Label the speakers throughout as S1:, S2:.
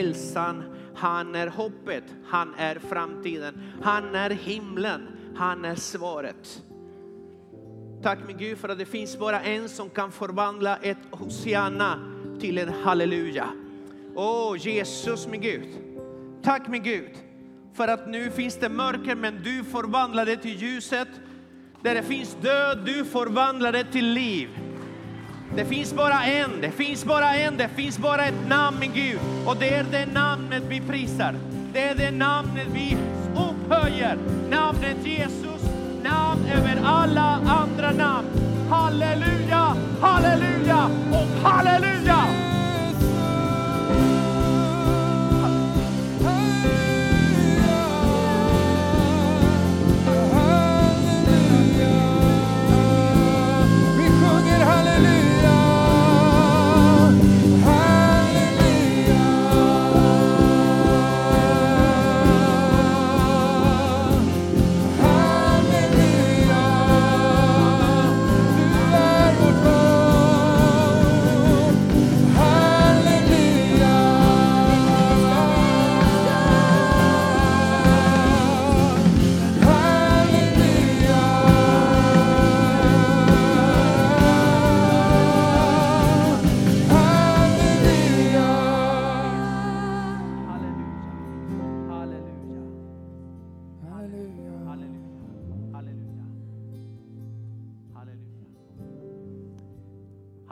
S1: hälsan, han är hoppet, han är framtiden, han är himlen, han är svaret. Tack min Gud för att det finns bara en som kan förvandla ett Hosianna till en halleluja. Åh Jesus min Gud. Tack min Gud för att nu finns det mörker men du förvandlar det till ljuset. Där det finns död, du förvandlar det till liv. Det finns bara en, det finns bara en, det finns bara ett namn min Gud. Och det är det namnet vi prisar. Det är det namnet vi upphöjer. Namnet Jesus, namn över alla andra namn. Halleluja, halleluja och halleluja!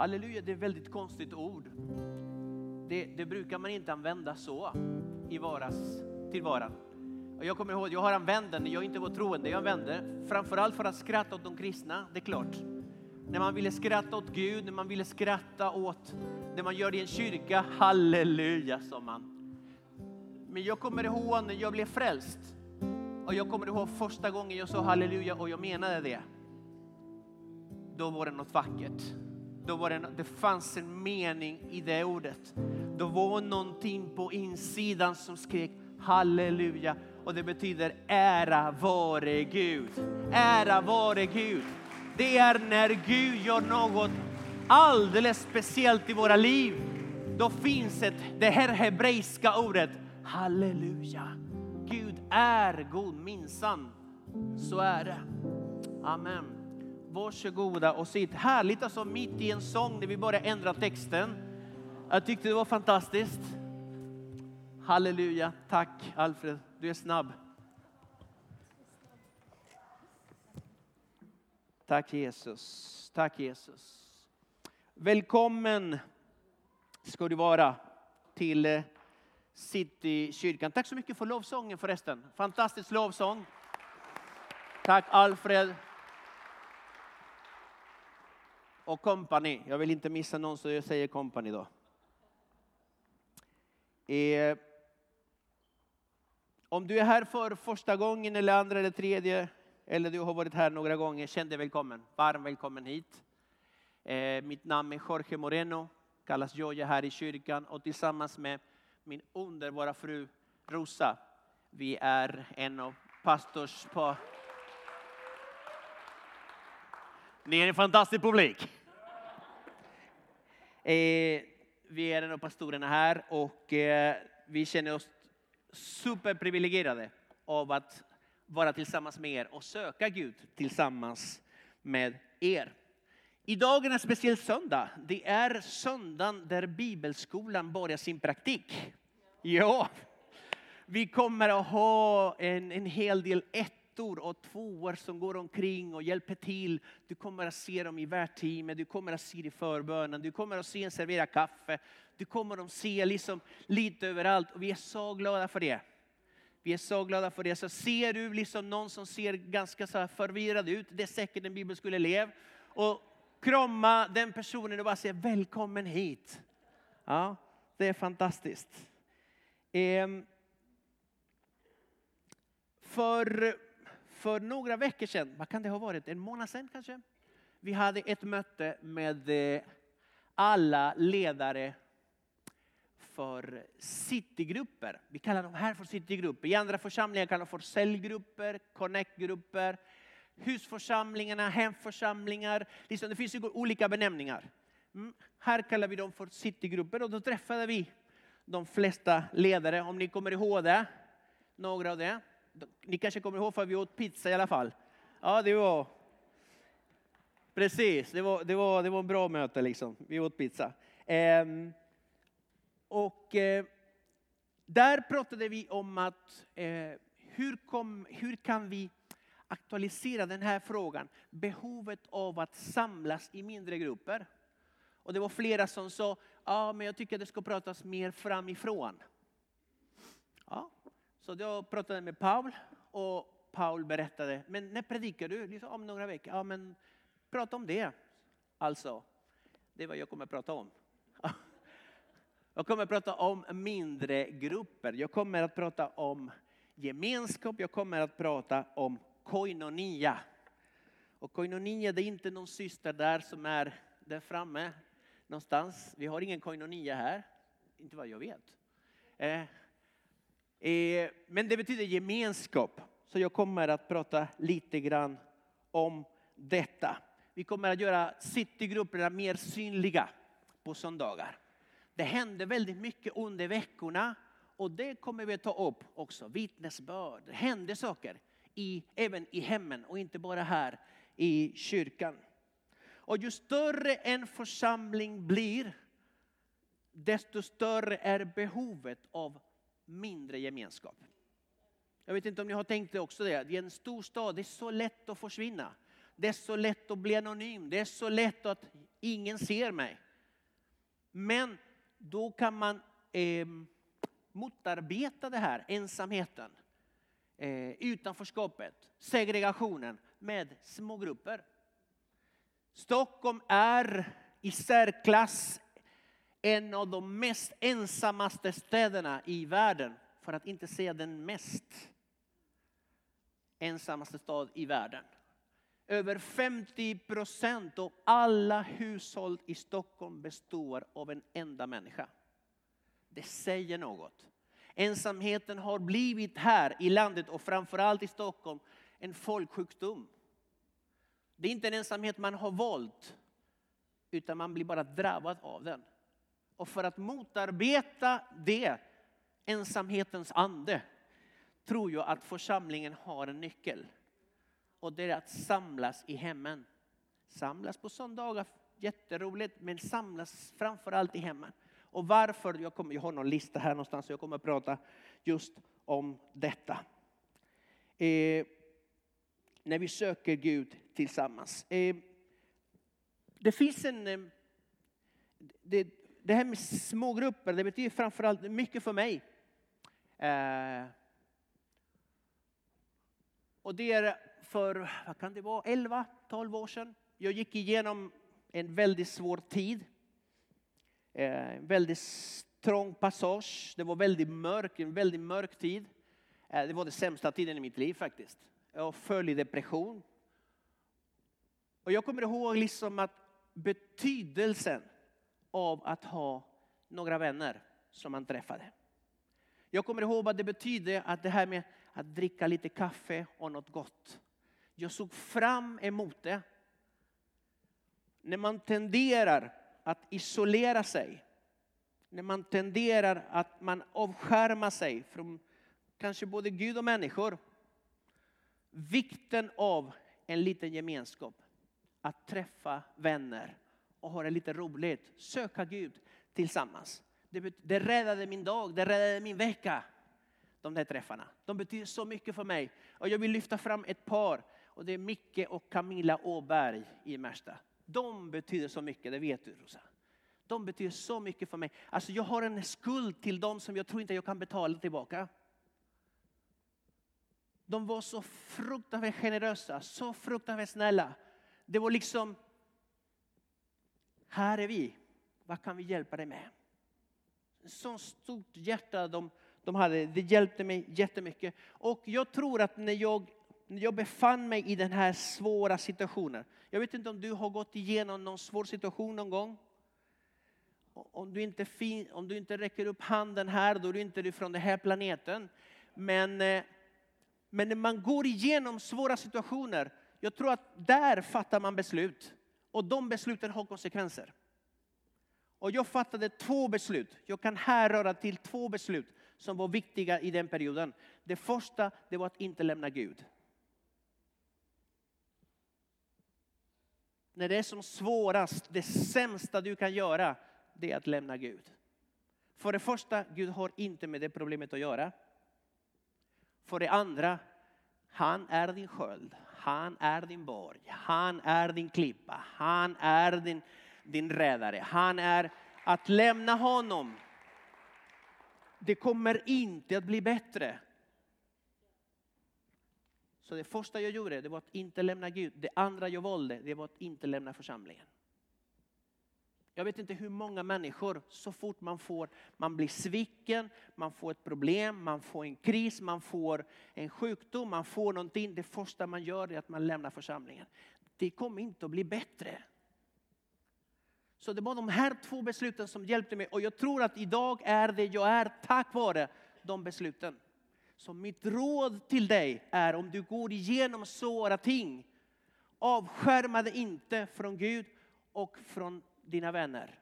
S2: Halleluja,
S1: det är ett väldigt konstigt ord. Det, det brukar man inte använda så i vardags tillvaron. Och jag kommer ihåg, jag har använt den, jag inte var troende, jag använde framförallt för att skratta åt de kristna, det är klart. När man ville skratta åt Gud, när man ville skratta åt det man gör i en kyrka, halleluja sa man. Men jag kommer ihåg när jag blev frälst. Och jag kommer ihåg första gången jag sa halleluja och jag menade det. Då var det något vackert. Då var det, det fanns en mening i det ordet. Då var någonting på insidan som skrek halleluja. Och det betyder ära vare Gud. Ära vare Gud. Det är när Gud gör något alldeles speciellt i våra liv. Då finns ett, det här hebreiska ordet halleluja. Gud är god minsann. Så är det. Amen. Varsågoda och sitt. Härligt alltså mitt i en sång när vi börjar ändra texten. Jag tyckte det var fantastiskt. Halleluja. Tack Alfred, du är snabb. Tack Jesus. Tack Jesus. Välkommen ska du vara till eh, Citykyrkan. Tack så mycket för lovsången förresten. Fantastisk lovsång. Tack Alfred. Och kompani. Jag vill inte missa någon så jag säger kompani då. Eh, om du är här för första gången eller andra eller tredje eller du har varit här några gånger, känn dig välkommen. Varmt välkommen hit. Eh, mitt namn är Jorge Moreno, kallas Joja här i kyrkan och tillsammans med min underbara fru Rosa, vi är en av pastors på... Ni är en fantastisk publik. Eh, vi är en av pastorerna här och eh, vi känner oss superprivilegierade av att vara tillsammans med er och söka Gud tillsammans med er. Idag är en speciell söndag. Det är söndagen där bibelskolan börjar sin praktik. Ja, vi kommer att ha en, en hel del ettor och tvåor som går omkring och hjälper till. Du kommer att se dem i värdteamet, du kommer att se det i förbönen, du kommer att se en servera kaffe. Du kommer att se liksom lite överallt och vi är så glada för det. Vi är så glada för det. Så ser du liksom någon som ser ganska så här förvirrad ut, det är säkert en bibelskoleelev. Och krama den personen och bara säga välkommen hit. Ja, det är fantastiskt. Ehm, för, för några veckor sedan, vad kan det ha varit, en månad sedan kanske? Vi hade ett möte med eh, alla ledare för citygrupper. Vi kallar dem här för citygrupper. I andra församlingar kallar de för cellgrupper, connectgrupper, husförsamlingarna, hemförsamlingar. Liksom, det finns ju olika benämningar. Mm, här kallar vi dem för citygrupper och då träffade vi de flesta ledare, om ni kommer ihåg det. Några av det. Ni kanske kommer ihåg för vi åt pizza i alla fall. Ja, det var... Precis, det var, det var, det var en bra möte liksom. Vi åt pizza. Ehm, och eh, där pratade vi om att eh, hur, kom, hur kan vi aktualisera den här frågan? Behovet av att samlas i mindre grupper. Och det var flera som sa, ja men jag tycker det ska pratas mer framifrån. Så jag pratade med Paul och Paul berättade, men när predikar du? Liksom, om några veckor. Ja men prata om det. Alltså, det är vad jag kommer att prata om. Jag kommer att prata om mindre grupper. Jag kommer att prata om gemenskap. Jag kommer att prata om koinonia. Och koinonia det är inte någon syster där som är där framme någonstans. Vi har ingen koinonia här. Inte vad jag vet. Eh, Eh, men det betyder gemenskap. Så jag kommer att prata lite grann om detta. Vi kommer att göra citygrupperna mer synliga på söndagar. Det händer väldigt mycket under veckorna och det kommer vi att ta upp också. Vittnesbörd, det händer saker i, även i hemmen och inte bara här i kyrkan. Och ju större en församling blir, desto större är behovet av mindre gemenskap. Jag vet inte om ni har tänkt det också det. I en stor stad, det är så lätt att försvinna. Det är så lätt att bli anonym. Det är så lätt att ingen ser mig. Men då kan man eh, motarbeta det här, ensamheten, eh, utanförskapet, segregationen med små grupper. Stockholm är i särklass en av de mest ensammaste städerna i världen, för att inte säga den mest ensammaste stad i världen. Över 50 procent av alla hushåll i Stockholm består av en enda människa. Det säger något. Ensamheten har blivit här i landet och framförallt i Stockholm en folksjukdom. Det är inte en ensamhet man har valt, utan man blir bara drabbad av den. Och för att motarbeta det, ensamhetens ande, tror jag att församlingen har en nyckel. Och det är att samlas i hemmen. Samlas på söndagar, jätteroligt, men samlas framförallt i hemmen. Och varför? Jag, kommer, jag har någon lista här någonstans, så jag kommer att prata just om detta. Eh, när vi söker Gud tillsammans. Eh, det finns en... Eh, det, det, här med smågrupper, det betyder framförallt mycket för mig. Eh, och det är för, vad kan det vara, 11-12 år sedan. Jag gick igenom en väldigt svår tid. Eh, en väldigt trång passage. Det var väldigt mörk, en väldigt mörk tid. Eh, det var den sämsta tiden i mitt liv faktiskt. Jag föll i depression. Och jag kommer ihåg liksom att betydelsen av att ha några vänner som man träffade. Jag kommer ihåg vad det betyder att det här med att dricka lite kaffe och något gott. Jag såg fram emot det. När man tenderar att isolera sig, när man tenderar att man avskärmar sig från kanske både Gud och människor. Vikten av en liten gemenskap, att träffa vänner och ha det lite roligt, söka Gud tillsammans. Det, det räddade min dag, det räddade min vecka. De där träffarna. De betyder så mycket för mig. Och jag vill lyfta fram ett par. Och det är Micke och Camilla Åberg i Märsta. De betyder så mycket, det vet du Rosa. De betyder så mycket för mig. Alltså jag har en skuld till dem som jag tror inte jag kan betala tillbaka. De var så fruktansvärt generösa, så fruktansvärt snälla. Det var liksom, här är vi, vad kan vi hjälpa dig med? Så stort hjärta de, de hade, det hjälpte mig jättemycket. Och jag tror att när jag, när jag befann mig i den här svåra situationen, jag vet inte om du har gått igenom någon svår situation någon gång? Om du inte, fin, om du inte räcker upp handen här, då är du inte från den här planeten. Men, eh, men när man går igenom svåra situationer, jag tror att där fattar man beslut. Och de besluten har konsekvenser. Och jag fattade två beslut. Jag kan härröra till två beslut som var viktiga i den perioden. Det första det var att inte lämna Gud. När det är som svårast, det sämsta du kan göra, det är att lämna Gud. För det första, Gud har inte med det problemet att göra. För det andra, han är din sköld, han är din borg, han är din klippa, han är din, din räddare. Han är att lämna honom. Det kommer inte att bli bättre. Så det första jag gjorde det var att inte lämna Gud. Det andra jag valde det var att inte lämna församlingen. Jag vet inte hur många människor, så fort man får, man blir sviken, man får ett problem, man får en kris, man får en sjukdom, man får någonting. Det första man gör är att man lämnar församlingen. Det kommer inte att bli bättre. Så det var de här två besluten som hjälpte mig och jag tror att idag är det jag är tack vare de besluten. Så mitt råd till dig är om du går igenom svåra ting, avskärma dig inte från Gud och från dina vänner.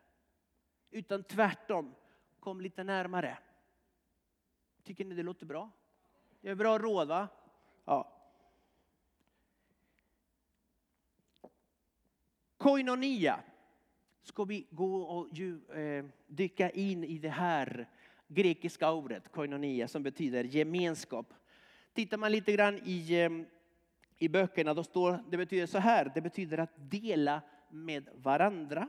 S1: Utan tvärtom, kom lite närmare. Tycker ni det låter bra? Det är bra råd va? Ja. Koinonia ska vi gå och ju, eh, dyka in i det här grekiska ordet koinonia som betyder gemenskap. Tittar man lite grann i, eh, i böckerna då står det betyder så här. Det betyder att dela med varandra.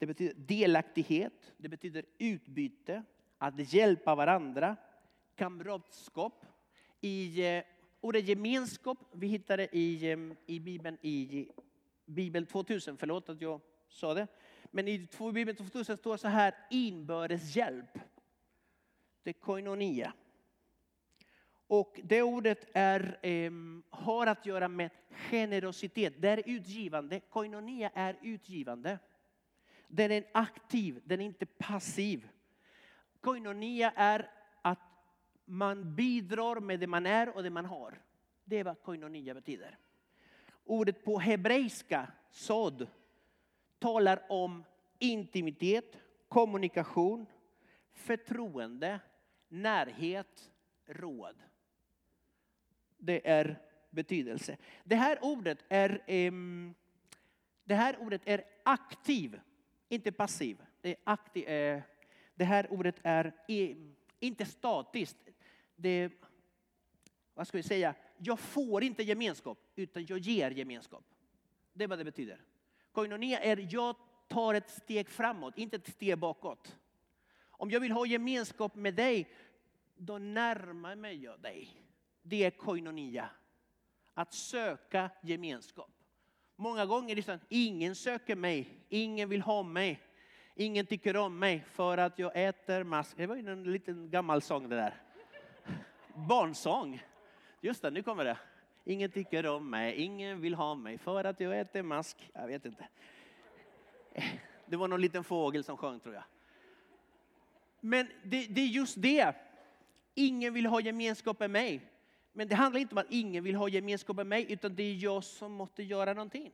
S1: Det betyder delaktighet, det betyder utbyte, att hjälpa varandra, kamratskap. I eh, ordet gemenskap, vi hittar det i, eh, i Bibeln i Bibel 2000, förlåt att jag sa det. Men i Bibeln 2000 står så här, inbördes hjälp. Det är koinonia. Och det ordet är, eh, har att göra med generositet. Det är utgivande. Koinonia är utgivande. Den är aktiv, den är inte passiv. Koinonia är att man bidrar med det man är och det man har. Det är vad koinonia betyder. Ordet på hebreiska, sod, talar om intimitet, kommunikation, förtroende, närhet, råd. Det är betydelse. Det här ordet är, det här ordet är aktiv, inte passiv. Det, är aktiv, eh, det här ordet är inte statiskt. Det, vad ska vi säga? Jag får inte gemenskap, utan jag ger gemenskap. Det är vad det betyder. Koinonia är jag tar ett steg framåt, inte ett steg bakåt. Om jag vill ha gemenskap med dig, då närmar mig jag dig. Det är koinonia. Att söka gemenskap. Många gånger är det så att ingen söker mig, ingen vill ha mig, ingen tycker om mig för att jag äter mask. Det var ju en liten gammal sång det där. Barnsång. Just det, nu kommer det. Ingen tycker om mig, ingen vill ha mig för att jag äter mask. Jag vet inte. Det var någon liten fågel som sjöng tror jag. Men det, det är just det. Ingen vill ha gemenskap med mig. Men det handlar inte om att ingen vill ha gemenskap med mig, utan det är jag som måste göra någonting.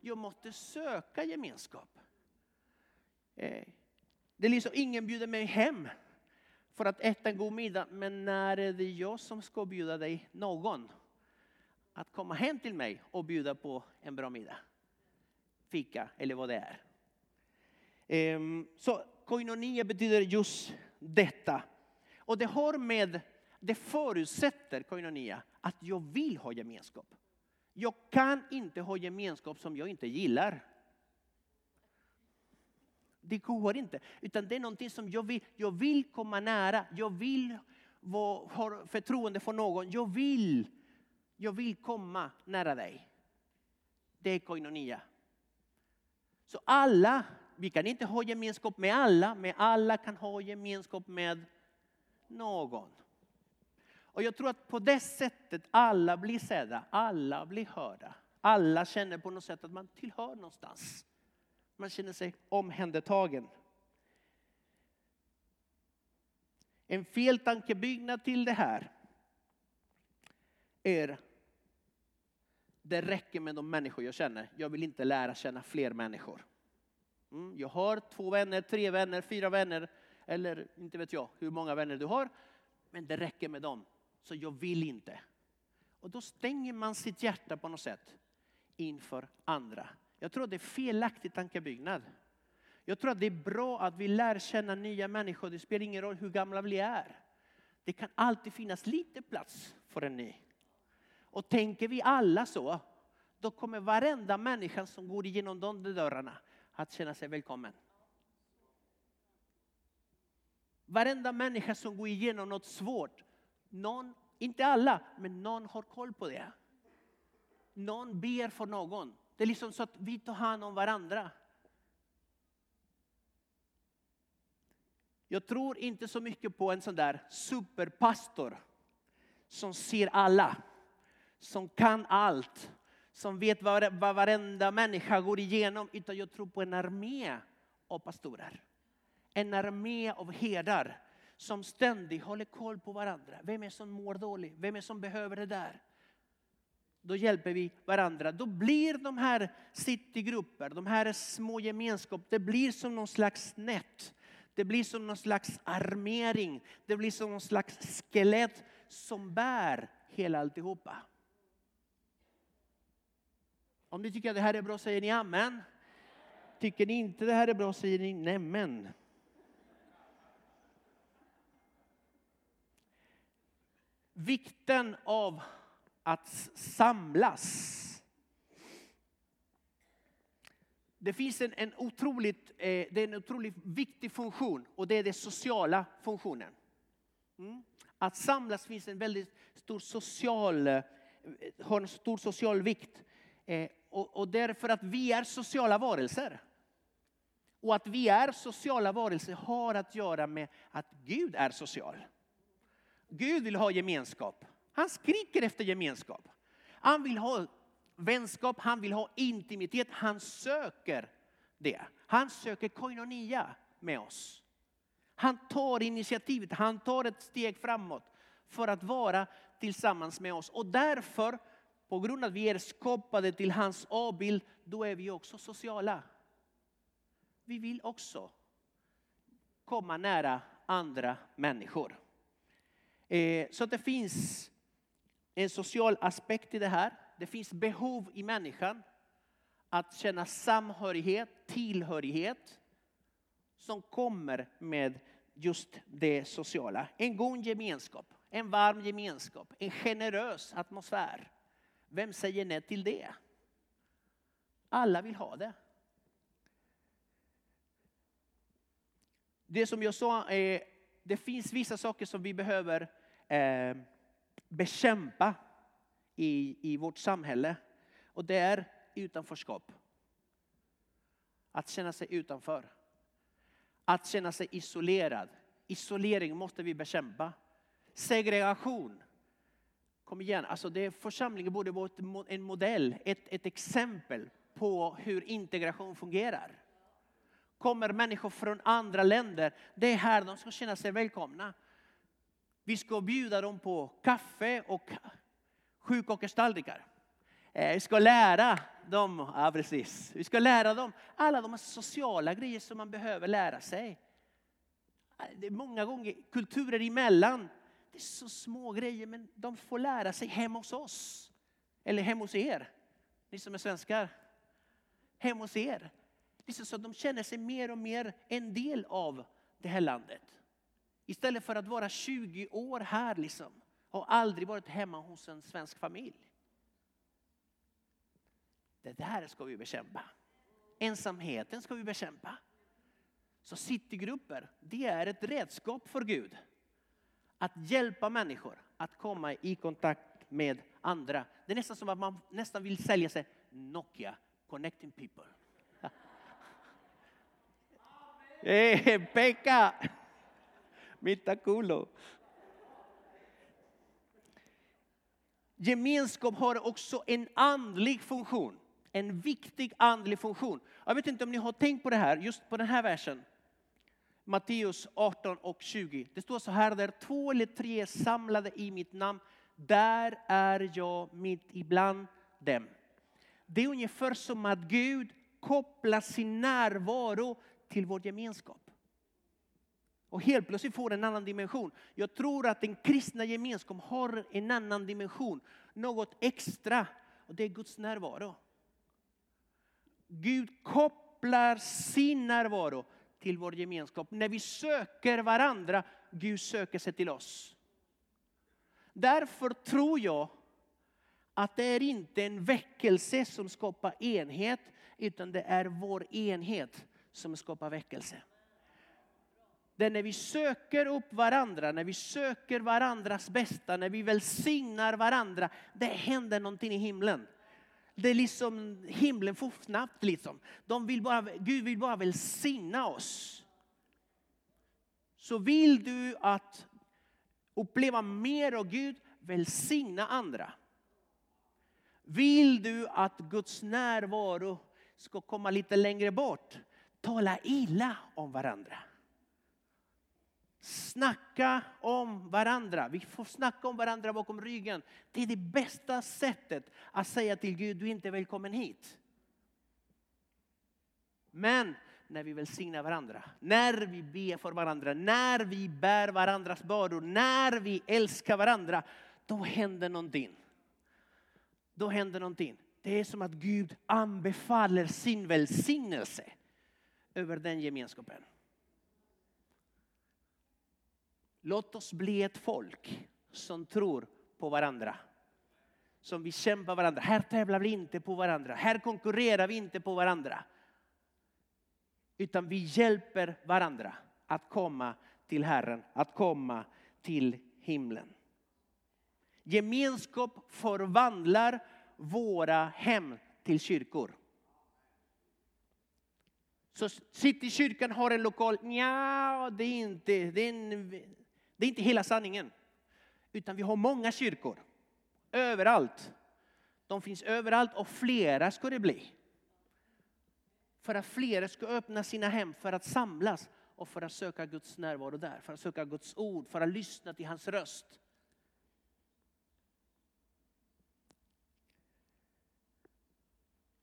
S1: Jag måste söka gemenskap. Eh, det är liksom ingen bjuder mig hem för att äta en god middag, men när är det jag som ska bjuda dig någon? Att komma hem till mig och bjuda på en bra middag. Fika eller vad det är. Ehm, så koinonia betyder just detta. Och det har med, det förutsätter koinonia att jag vill ha gemenskap. Jag kan inte ha gemenskap som jag inte gillar. Det går inte. Utan det är någonting som jag vill, jag vill komma nära. Jag vill ha förtroende för någon. Jag vill, jag vill komma nära dig. Det är koinonia. Så alla, vi kan inte ha gemenskap med alla, men alla kan ha gemenskap med någon. Och jag tror att på det sättet alla blir sedda, alla blir hörda. Alla känner på något sätt att man tillhör någonstans. Man känner sig omhändertagen. En fel tankebyggnad till det här är det räcker med de människor jag känner. Jag vill inte lära känna fler människor. Mm, jag har två vänner, tre vänner, fyra vänner eller inte vet jag hur många vänner du har. Men det räcker med dem, så jag vill inte. Och då stänger man sitt hjärta på något sätt inför andra. Jag tror det är felaktig tankebyggnad. Jag tror att det är bra att vi lär känna nya människor. Det spelar ingen roll hur gamla vi är. Det kan alltid finnas lite plats för en ny. Och tänker vi alla så, då kommer varenda människa som går igenom de dörrarna att känna sig välkommen. Varenda människa som går igenom något svårt, någon, inte alla, men någon har koll på det. Någon ber för någon. Det är liksom så att vi tar hand om varandra. Jag tror inte så mycket på en sån där superpastor som ser alla, som kan allt, som vet vad, vad varenda människa går igenom, utan jag tror på en armé av pastorer. En armé av herdar som ständigt håller koll på varandra. Vem är som mår dåligt? Vem är som behöver det där? Då hjälper vi varandra. Då blir de här citygrupper, de här små gemenskap, det blir som någon slags nät. Det blir som någon slags armering. Det blir som någon slags skelett som bär hela alltihopa. Om ni tycker att det här är bra säger ni amen. Tycker ni inte det här är bra säger ni nämen. Vikten av att samlas. Det finns en, en, otroligt, eh, det är en otroligt viktig funktion och det är den sociala funktionen. Mm. Att samlas finns en väldigt stor social, eh, har en stor social vikt. Eh, och, och därför att vi är sociala varelser. Och att vi är sociala varelser har att göra med att Gud är social. Gud vill ha gemenskap. Han skriker efter gemenskap. Han vill ha vänskap, han vill ha intimitet, han söker det. Han söker koinonia med oss. Han tar initiativet, han tar ett steg framåt för att vara tillsammans med oss. Och därför, på grund av att vi är skapade till hans avbild, då är vi också sociala. Vi vill också komma nära andra människor. Eh, så det finns en social aspekt i det här. Det finns behov i människan att känna samhörighet, tillhörighet som kommer med just det sociala. En god gemenskap, en varm gemenskap, en generös atmosfär. Vem säger nej till det? Alla vill ha det. Det som jag sa, är, det finns vissa saker som vi behöver eh, bekämpa i, i vårt samhälle. Och det är utanförskap. Att känna sig utanför. Att känna sig isolerad. Isolering måste vi bekämpa. Segregation. Kom igen, alltså det, församlingen borde vara en modell, ett, ett exempel på hur integration fungerar. Kommer människor från andra länder, det är här de ska känna sig välkomna. Vi ska bjuda dem på kaffe och sjukokerstallrikar. Eh, vi ska lära dem, ja precis, vi ska lära dem alla de sociala grejer som man behöver lära sig. Eh, det är många gånger kulturer emellan, det är så små grejer men de får lära sig hemma hos oss. Eller hemma hos er, ni som är svenskar. Hemma hos er. Det är så att de känner sig mer och mer en del av det här landet. Istället för att vara 20 år här liksom och aldrig varit hemma hos en svensk familj. Det där ska vi bekämpa. Ensamheten ska vi bekämpa. Så citygrupper, det är ett redskap för Gud. Att hjälpa människor att komma i kontakt med andra. Det är nästan som att man nästan vill sälja sig Nokia, connecting people. Hey, Pekka! Mitta culo. Gemenskap har också en andlig funktion. En viktig andlig funktion. Jag vet inte om ni har tänkt på det här, just på den här versen. Matteus 18 och 20. Det står så här, där två eller tre är samlade i mitt namn, där är jag mitt ibland dem. Det är ungefär som att Gud kopplar sin närvaro till vår gemenskap. Och helt plötsligt får en annan dimension. Jag tror att den kristna gemenskapen har en annan dimension. Något extra. Och det är Guds närvaro. Gud kopplar sin närvaro till vår gemenskap. När vi söker varandra, Gud söker sig till oss. Därför tror jag att det är inte en väckelse som skapar enhet, utan det är vår enhet som skapar väckelse. Det är när vi söker upp varandra, när vi söker varandras bästa, när vi välsignar varandra, det händer någonting i himlen. Det är liksom, himlen får snabbt liksom. De vill bara, Gud vill bara välsigna oss. Så vill du att uppleva mer av Gud, välsigna andra. Vill du att Guds närvaro ska komma lite längre bort, tala illa om varandra. Snacka om varandra. Vi får snacka om varandra bakom ryggen. Det är det bästa sättet att säga till Gud, du är inte välkommen hit. Men när vi välsignar varandra, när vi ber för varandra, när vi bär varandras bördor, när vi älskar varandra, då händer någonting. Då händer någonting. Det är som att Gud anbefaller sin välsignelse över den gemenskapen. Låt oss bli ett folk som tror på varandra. Som vi kämpar varandra. Här tävlar vi inte på varandra. Här konkurrerar vi inte på varandra. Utan vi hjälper varandra att komma till Herren, att komma till himlen. Gemenskap förvandlar våra hem till kyrkor. Så Citykyrkan har en lokal, ja det är inte, det är, en, det är inte hela sanningen. Utan vi har många kyrkor. Överallt. De finns överallt och flera ska det bli. För att flera ska öppna sina hem för att samlas och för att söka Guds närvaro där. För att söka Guds ord, för att lyssna till hans röst.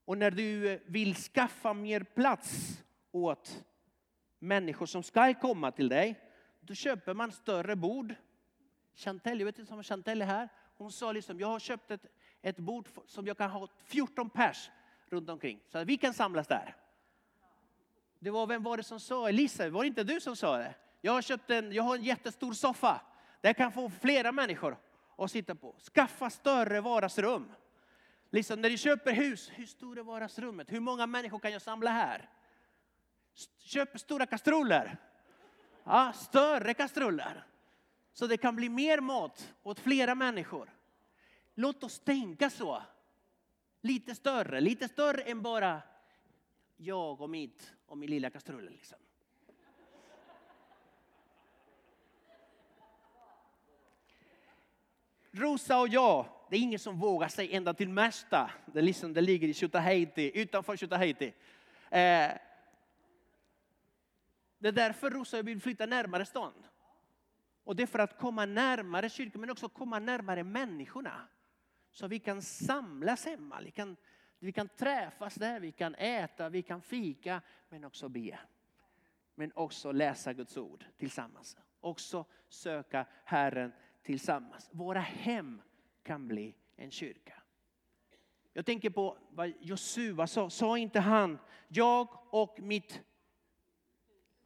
S1: Och när du vill skaffa mer plats åt människor som ska komma till dig, då köper man större bord. Chantel, jag vet inte om Chantel är här. Hon sa liksom, jag har köpt ett, ett bord som jag kan ha 14 pers runt omkring. Så att vi kan samlas där. Det var, vem var det som sa, Elisa, var det inte du som sa det? Jag har köpt en, jag har en jättestor soffa. Där jag kan få flera människor att sitta på. Skaffa större vardagsrum. Liksom när du köper hus, hur stort är vardagsrummet? Hur många människor kan jag samla här? Köp stora kastruller. Ja, större kastruller. Så det kan bli mer mat åt flera människor. Låt oss tänka så. Lite större, lite större än bara jag och mitt och min lilla kastrull. Liksom. Rosa och jag, det är ingen som vågar sig ända till Märsta. Det, liksom, det ligger i Tjutaheiti, utanför Tjutaheiti. Eh, det är därför Rosa vill flytta närmare stan. Och det är för att komma närmare kyrkan men också komma närmare människorna. Så vi kan samlas hemma, vi kan, vi kan träffas där, vi kan äta, vi kan fika men också be. Men också läsa Guds ord tillsammans. Också söka Herren tillsammans. Våra hem kan bli en kyrka. Jag tänker på vad Josua sa. Sa inte han, jag och mitt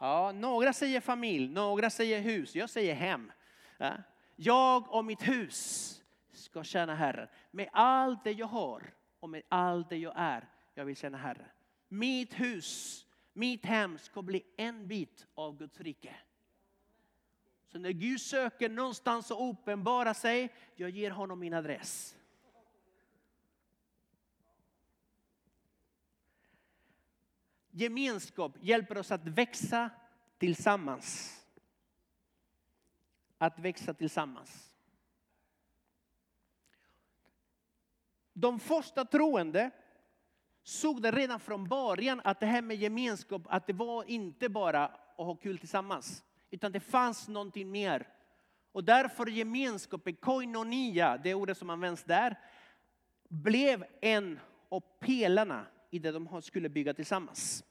S1: Ja, några säger familj, några säger hus, jag säger hem. Ja. Jag och mitt hus ska tjäna Herren med allt det jag har och med allt det jag är. Jag vill tjäna Herren. Mitt hus, mitt hem ska bli en bit av Guds rike. Så när Gud söker någonstans och uppenbara sig, jag ger honom min adress. Gemenskap hjälper oss att växa tillsammans. Att växa tillsammans. De första troende såg det redan från början att det här med gemenskap, att det var inte bara att ha kul tillsammans. Utan det fanns någonting mer. Och därför gemenskapen, koinonia, det ordet som används där, blev en av pelarna i det de skulle bygga tillsammans.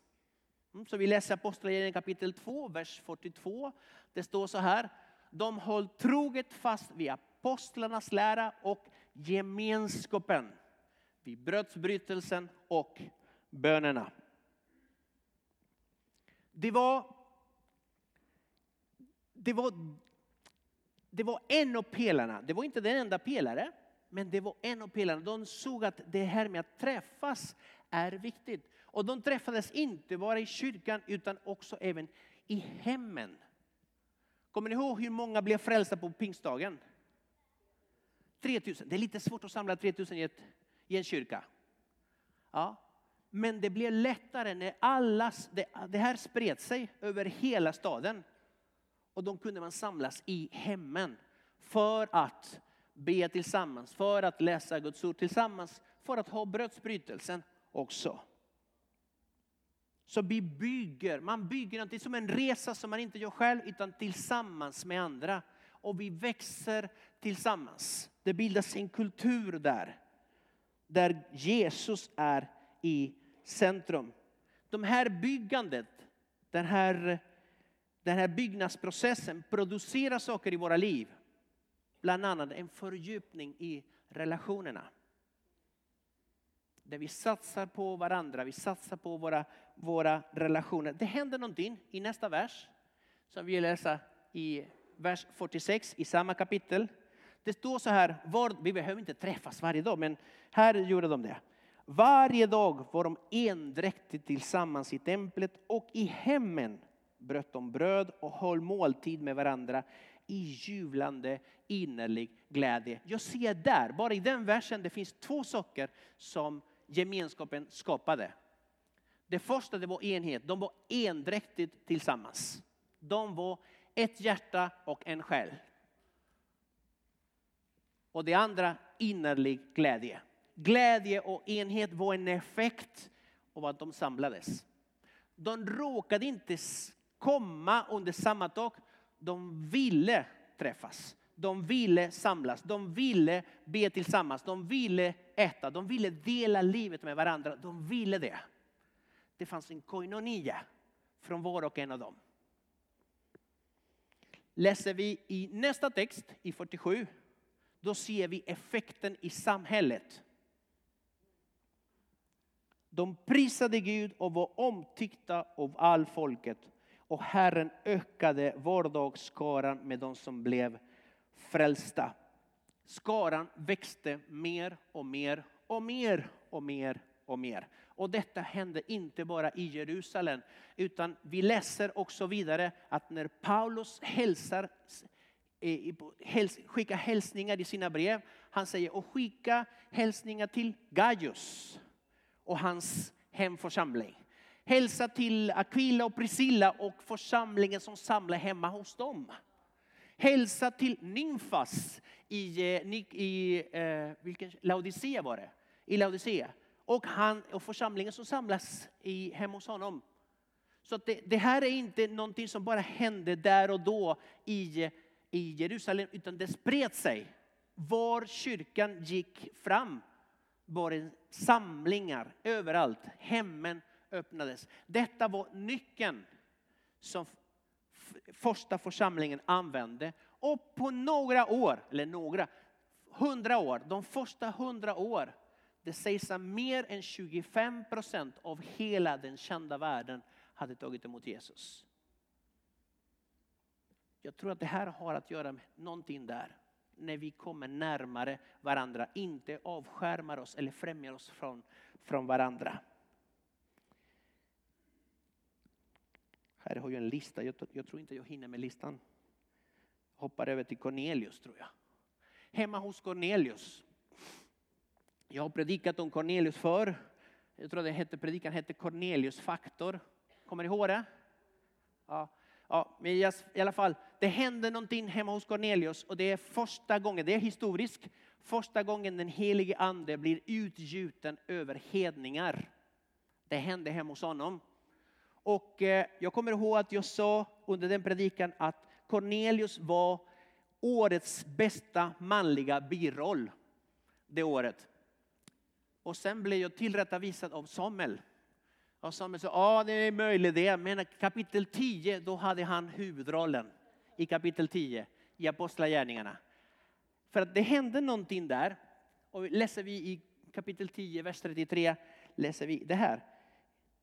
S1: Mm, så vi läser Apostlagärningarna kapitel 2, vers 42. Det står så här. De höll troget fast vid apostlarnas lära och gemenskapen, vid brödsbrytelsen och bönerna. Det var, det var, det var en av pelarna, det var inte den enda pelaren, men det var en av pelarna. De såg att det här med att träffas är viktigt. Och de träffades inte bara i kyrkan utan också även i hemmen. Kommer ni ihåg hur många blev frälsta på pingstdagen? 3000. Det är lite svårt att samla 3000 i, ett, i en kyrka. Ja. Men det blev lättare när allas, det, det här spred sig över hela staden. Och då kunde man samlas i hemmen för att be tillsammans, för att läsa Guds ord tillsammans, för att ha brödsbrytelsen också. Så vi bygger, man bygger någonting som en resa som man inte gör själv utan tillsammans med andra. Och vi växer tillsammans. Det bildas en kultur där. Där Jesus är i centrum. De här byggandet, den här, den här byggnadsprocessen producerar saker i våra liv. Bland annat en fördjupning i relationerna. Där vi satsar på varandra, vi satsar på våra, våra relationer. Det händer någonting i nästa vers som vi läser i vers 46 i samma kapitel. Det står så här, var, vi behöver inte träffas varje dag, men här gjorde de det. Varje dag var de endräktigt tillsammans i templet och i hemmen bröt de bröd och höll måltid med varandra i jublande innerlig glädje. Jag ser där, bara i den versen, det finns två saker som gemenskapen skapade. Det första det var enhet, de var endräktigt tillsammans. De var ett hjärta och en själ. Och det andra, innerlig glädje. Glädje och enhet var en effekt av att de samlades. De råkade inte komma under samma tak. De ville träffas. De ville samlas. De ville be tillsammans. De ville äta. De ville dela livet med varandra. De ville det. Det fanns en koinonia från var och en av dem. Läser vi i nästa text, i 47, då ser vi effekten i samhället. De prisade Gud och var omtyckta av all folket. Och Herren ökade vardagskaran med de som blev frälsta. Skaran växte mer och mer och mer och mer och mer. Och detta hände inte bara i Jerusalem, utan vi läser också vidare att när Paulus hälsar, eh, skickar hälsningar i sina brev, han säger och skicka hälsningar till Gaius och hans hemförsamling. Hälsa till Aquila och Priscilla och församlingen som samlar hemma hos dem. Hälsa till Nymfas i, eh, i eh, vilken, Laodicea var det. I Laodicea. Och, han, och församlingen som samlas i, hemma hos honom. Så att det, det här är inte någonting som bara hände där och då i, i Jerusalem, utan det spred sig. Var kyrkan gick fram var det samlingar överallt. Hemmen öppnades. Detta var nyckeln som första församlingen använde. Och på några år, eller några, hundra år, de första hundra år, det sägs att mer än 25 procent av hela den kända världen hade tagit emot Jesus. Jag tror att det här har att göra med någonting där. När vi kommer närmare varandra, inte avskärmar oss eller främjar oss från, från varandra. Här har jag en lista, jag, jag tror inte jag hinner med listan. Hoppar över till Cornelius tror jag. Hemma hos Cornelius. Jag har predikat om Cornelius förr. Jag tror det hette, predikan hette Cornelius faktor. Kommer ni ihåg det? Ja, ja, men i alla fall, det händer någonting hemma hos Cornelius och det är första gången, det är historiskt, första gången den helige ande blir utgjuten över hedningar. Det hände hemma hos honom. Och eh, jag kommer ihåg att jag sa under den predikan att Cornelius var årets bästa manliga biroll det året. Och sen blev jag tillrättavisad av Samuel. Och Samuel sa, ja det är möjligt det, men kapitel 10, då hade han huvudrollen i kapitel 10 i Apostlagärningarna. För att det hände någonting där. Och läser vi i kapitel 10, vers 33, läser vi det här.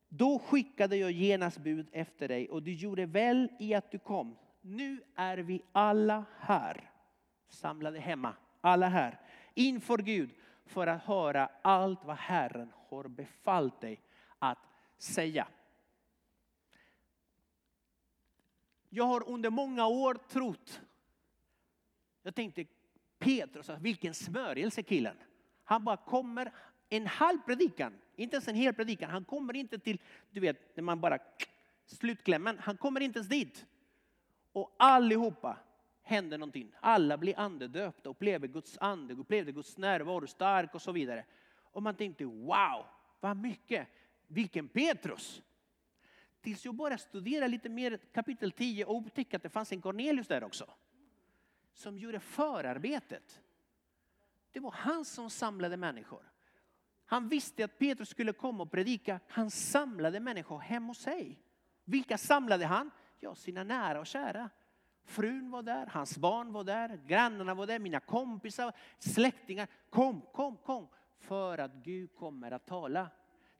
S1: Då skickade jag genast bud efter dig och du gjorde väl i att du kom. Nu är vi alla här, samlade hemma, alla här, inför Gud för att höra allt vad Herren har befallt dig att säga. Jag har under många år trott, jag tänkte Petrus, alltså, vilken smörjelse killen. Han bara kommer en halv predikan, inte ens en hel predikan. Han kommer inte till, du vet, när man bara slutklämmen. Han kommer inte ens dit. Och allihopa händer någonting. Alla blir andedöpta, upplever Guds ande, upplever Guds närvaro stark och så vidare. Och man tänkte wow, vad mycket. Vilken Petrus. Tills jag började studera lite mer kapitel 10 och upptäckte att det fanns en Cornelius där också. Som gjorde förarbetet. Det var han som samlade människor. Han visste att Petrus skulle komma och predika. Han samlade människor hemma hos sig. Vilka samlade han? Ja, sina nära och kära. Frun var där, hans barn var där, grannarna var där, mina kompisar, släktingar. Kom, kom, kom. För att Gud kommer att tala.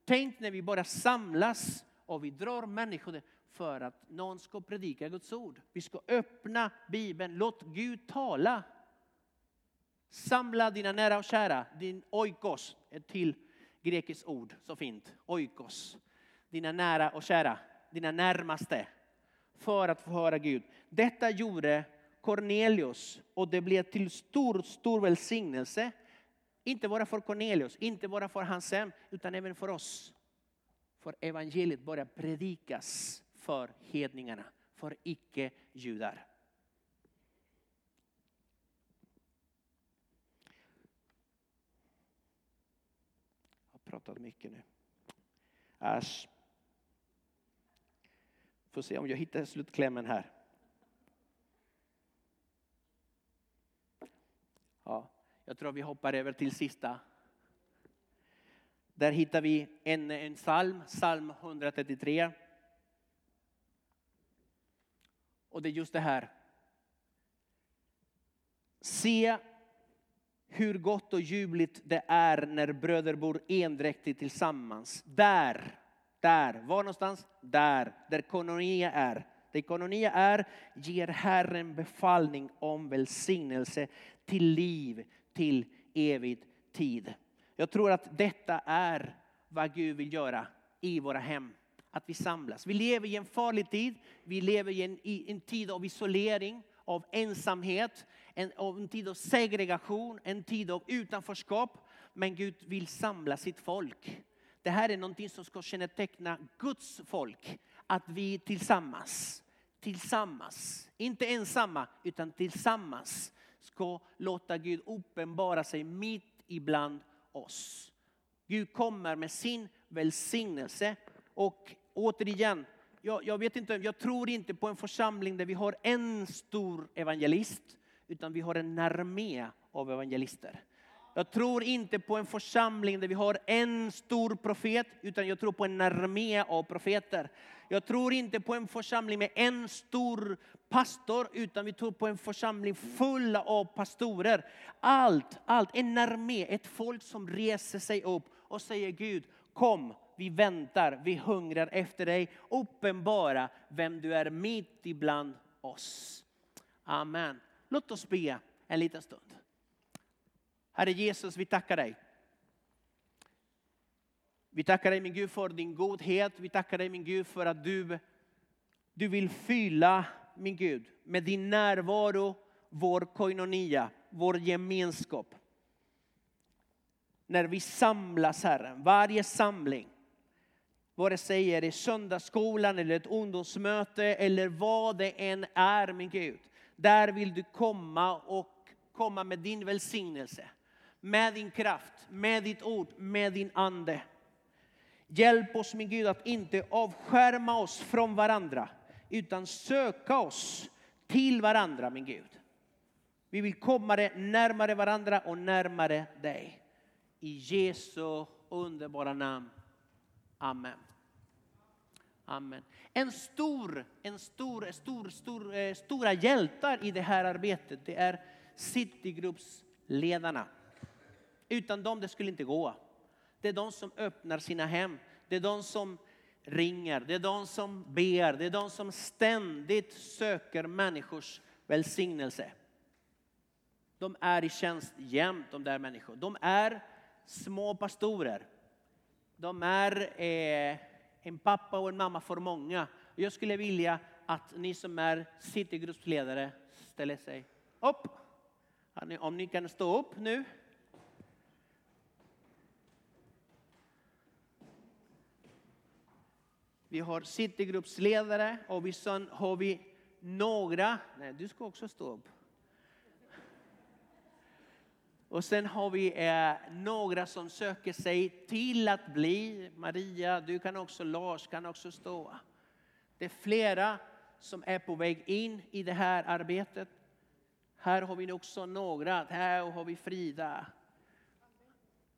S1: Tänk när vi bara samlas och vi drar människor för att någon ska predika Guds ord. Vi ska öppna Bibeln, låt Gud tala. Samla dina nära och kära, din oikos, ett till grekiskt ord, så fint. Oikos. Dina nära och kära, dina närmaste. För att få höra Gud. Detta gjorde Cornelius och det blev till stor, stor välsignelse. Inte bara för Cornelius, inte bara för hans hem, utan även för oss. För evangeliet börjar predikas för hedningarna, för icke-judar. Pratat mycket nu. Äsch. Får se om jag hittar slutklämmen här. Ja, jag tror vi hoppar över till sista. Där hittar vi en, en psalm, psalm 133. Och det är just det här. Se hur gott och ljuvligt det är när bröder bor endräktigt tillsammans. Där, där, var någonstans? Där, där kononia är. Där kononia är ger Herren befallning om välsignelse till liv, till evig tid. Jag tror att detta är vad Gud vill göra i våra hem. Att vi samlas. Vi lever i en farlig tid. Vi lever i en, i en tid av isolering, av ensamhet, en, en tid av segregation, en tid av utanförskap. Men Gud vill samla sitt folk. Det här är någonting som ska känneteckna Guds folk. Att vi tillsammans, tillsammans, inte ensamma utan tillsammans ska låta Gud uppenbara sig mitt ibland oss. Gud kommer med sin välsignelse och återigen, jag, jag, vet inte, jag tror inte på en församling där vi har en stor evangelist utan vi har en armé av evangelister. Jag tror inte på en församling där vi har en stor profet utan jag tror på en armé av profeter. Jag tror inte på en församling med en stor pastor utan vi tror på en församling full av pastorer. Allt, allt, en armé, ett folk som reser sig upp och säger Gud kom, vi väntar, vi hungrar efter dig. Uppenbara vem du är mitt ibland oss. Amen. Låt oss be en liten stund. Herre Jesus, vi tackar dig. Vi tackar dig min Gud för din godhet. Vi tackar dig min Gud för att du, du vill fylla min Gud med din närvaro, vår koinonia, vår gemenskap. När vi samlas Herren, varje samling. Vare sig det är söndagsskolan eller ett ungdomsmöte eller vad det än är min Gud. Där vill du komma och komma med din välsignelse med din kraft, med ditt ord, med din ande. Hjälp oss min Gud att inte avskärma oss från varandra utan söka oss till varandra min Gud. Vi vill komma närmare varandra och närmare dig. I Jesu underbara namn. Amen. Amen. En stor, en stor, stor, stor, eh, stora hjältar i det här arbetet, det är Citygruppsledarna. Utan dem det skulle inte gå. Det är de som öppnar sina hem. Det är de som ringer. Det är de som ber. Det är de som ständigt söker människors välsignelse. De är i tjänst jämt, de där människorna. De är små pastorer. De är eh, en pappa och en mamma för många. Jag skulle vilja att ni som är citygruppsledare ställer sig upp. Om ni kan stå upp nu. Vi har citygruppsledare och vi sen har vi några, nej du ska också stå upp. Och sen har vi eh, några som söker sig till att bli, Maria, du kan också, Lars kan också stå. Det är flera som är på väg in i det här arbetet. Här har vi också några, här har vi Frida.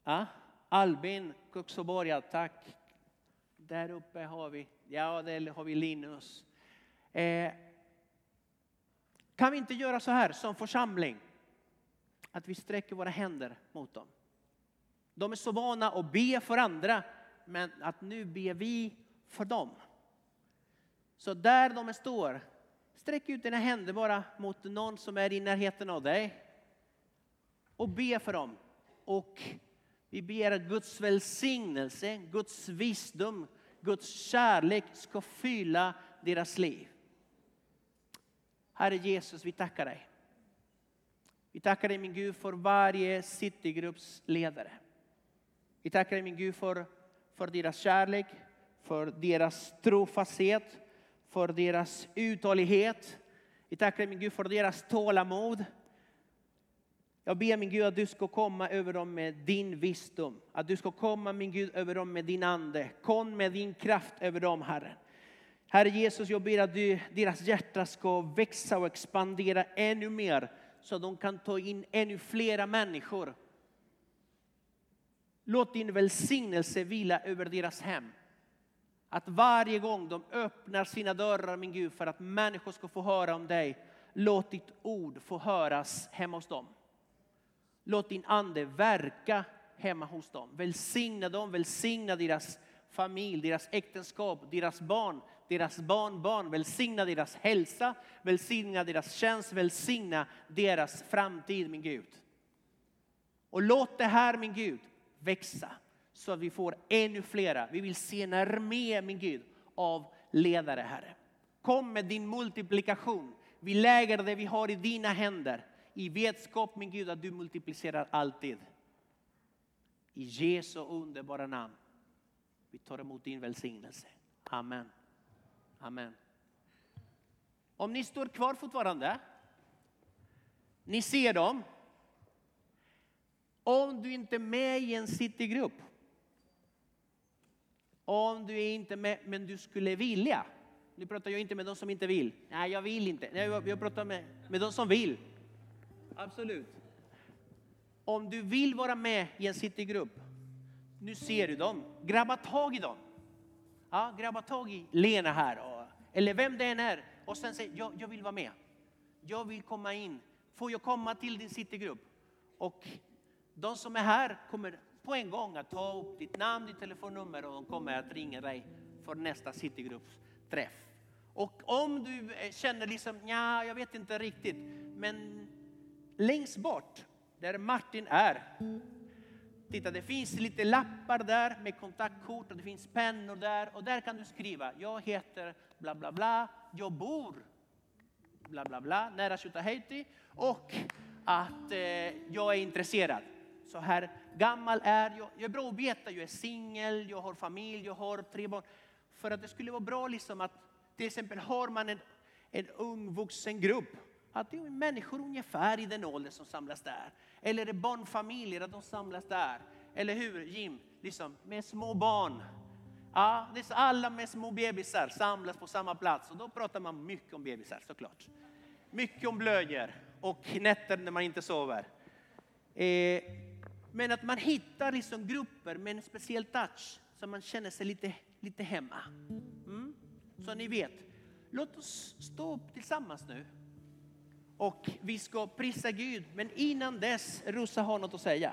S1: Ja, Albin Kuxoborga, tack. Där uppe har vi, ja där har vi Linus. Eh, kan vi inte göra så här som församling? Att vi sträcker våra händer mot dem. De är så vana att be för andra, men att nu ber vi för dem. Så där de står, sträck ut dina händer bara mot någon som är i närheten av dig. Och be för dem. Och vi ber att Guds välsignelse, Guds visdom, Guds kärlek ska fylla deras liv. Herre Jesus, vi tackar dig. Vi tackar dig min Gud för varje citygrupps ledare. Vi tackar dig min Gud för, för deras kärlek, för deras trofasthet, för deras uthållighet. Vi tackar dig min Gud för deras tålamod. Jag ber min Gud att du ska komma över dem med din visdom. Att du ska komma min Gud över dem med din ande. Kom med din kraft över dem Herre. Herre Jesus, jag ber att du, deras hjärta ska växa och expandera ännu mer så att de kan ta in ännu flera människor. Låt din välsignelse vila över deras hem. Att varje gång de öppnar sina dörrar, min Gud, för att människor ska få höra om dig, låt ditt ord få höras hemma hos dem. Låt din ande verka hemma hos dem. Välsigna dem, välsigna deras familj, deras äktenskap, deras barn, deras barnbarn. Välsigna deras hälsa, välsigna deras tjänst, välsigna deras framtid, min Gud. Och låt det här, min Gud, växa så att vi får ännu flera. Vi vill se en armé, min Gud, av ledare, Herre. Kom med din multiplikation. Vi lägger det vi har i dina händer i vetskap, min Gud, att du multiplicerar alltid. I Jesu underbara namn. Vi tar emot din välsignelse. Amen. Amen. Om ni står kvar fortfarande. Ni ser dem. Om du inte är med i en citygrupp. Om du är inte med, men du skulle vilja. Nu pratar jag inte med de som inte vill. Nej, jag vill inte. Nej, jag, jag pratar med, med de som vill. Absolut. Om du vill vara med i en citygrupp, nu ser du dem, grabba tag i dem. Ja, grabba tag i Lena här, och, eller vem det än är, och sen säg, jag, jag vill vara med. Jag vill komma in. Får jag komma till din citygrupp? Och de som är här kommer på en gång att ta upp ditt namn, ditt telefonnummer och de kommer att ringa dig för nästa citygruppsträff. Och om du eh, känner liksom, ja, jag vet inte riktigt, men längst bort där Martin är. Titta, det finns lite lappar där med kontaktkort och det finns pennor där och där kan du skriva. Jag heter bla bla bla, jag bor bla bla bla nära Tjutaheiti och att eh, jag är intresserad. Så här gammal är jag. Jag är bra att veta, jag är singel, jag har familj, jag har tre barn. För att det skulle vara bra liksom att till exempel har man en, en ung vuxen grupp att det är människor ungefär i den åldern som samlas där. Eller är det barnfamiljer, att de samlas där. Eller hur Jim? Liksom, med små barn. Ja, det är alla med små bebisar samlas på samma plats och då pratar man mycket om bebisar såklart. Mycket om blöjor och nätter när man inte sover. Eh, men att man hittar liksom grupper med en speciell touch så man känner sig lite, lite hemma. Mm? Så ni vet, låt oss stå upp tillsammans nu och vi ska prisa Gud. Men innan dess, Rosa har något att säga.